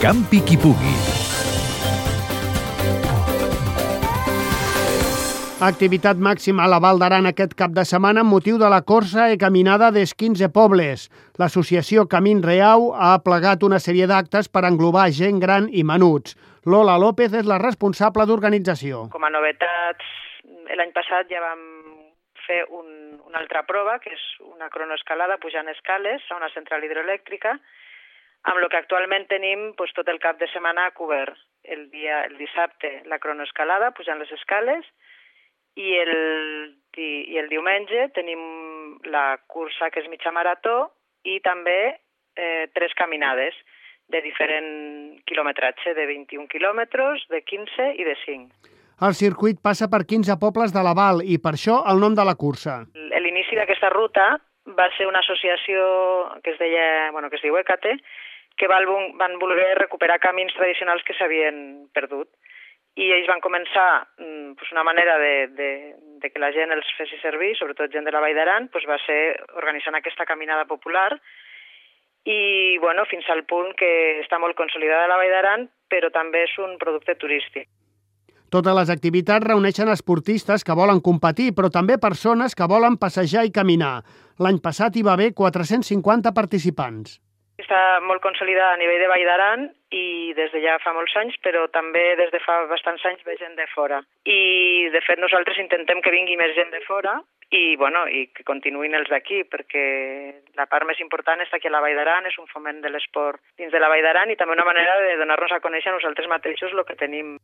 Campi qui pugui. Activitat màxima a la Val d'Aran aquest cap de setmana amb motiu de la Corsa i Caminada dels 15 pobles. L'associació Camín Reau ha plegat una sèrie d'actes per englobar gent gran i menuts. Lola López és la responsable d'organització. Com a novetats, l'any passat ja vam fer un, una altra prova, que és una cronoescalada pujant escales a una central hidroelèctrica, amb el que actualment tenim doncs, tot el cap de setmana cobert. El, dia, el dissabte la cronoescalada pujant les escales, i el, i el diumenge tenim la cursa que és mitja marató i també eh, tres caminades de diferent quilometratge, de 21 quilòmetres, de 15 i de 5. El circuit passa per 15 pobles de la Val i per això el nom de la cursa. L'inici d'aquesta ruta va ser una associació que es deia, bueno, que es diu ECATE, que van voler recuperar camins tradicionals que s'havien perdut i ells van començar mm, pues, una manera de, de, de que la gent els fessi servir, sobretot gent de la Vall d'Aran, pues, va ser organitzant aquesta caminada popular i bueno, fins al punt que està molt consolidada la Vall d'Aran, però també és un producte turístic. Totes les activitats reuneixen esportistes que volen competir, però també persones que volen passejar i caminar. L'any passat hi va haver 450 participants. Està molt consolidada a nivell de Vall d'Aran i des de ja fa molts anys, però també des de fa bastants anys ve gent de fora. I, de fet, nosaltres intentem que vingui més gent de fora i, bueno, i que continuïn els d'aquí, perquè la part més important aquí a la Vall d'Aran, és un foment de l'esport dins de la Vall d'Aran i també una manera de donar-nos a conèixer nosaltres mateixos el que tenim.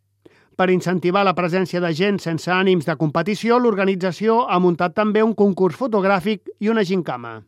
Per incentivar la presència de gent sense ànims de competició, l'organització ha muntat també un concurs fotogràfic i una gincama.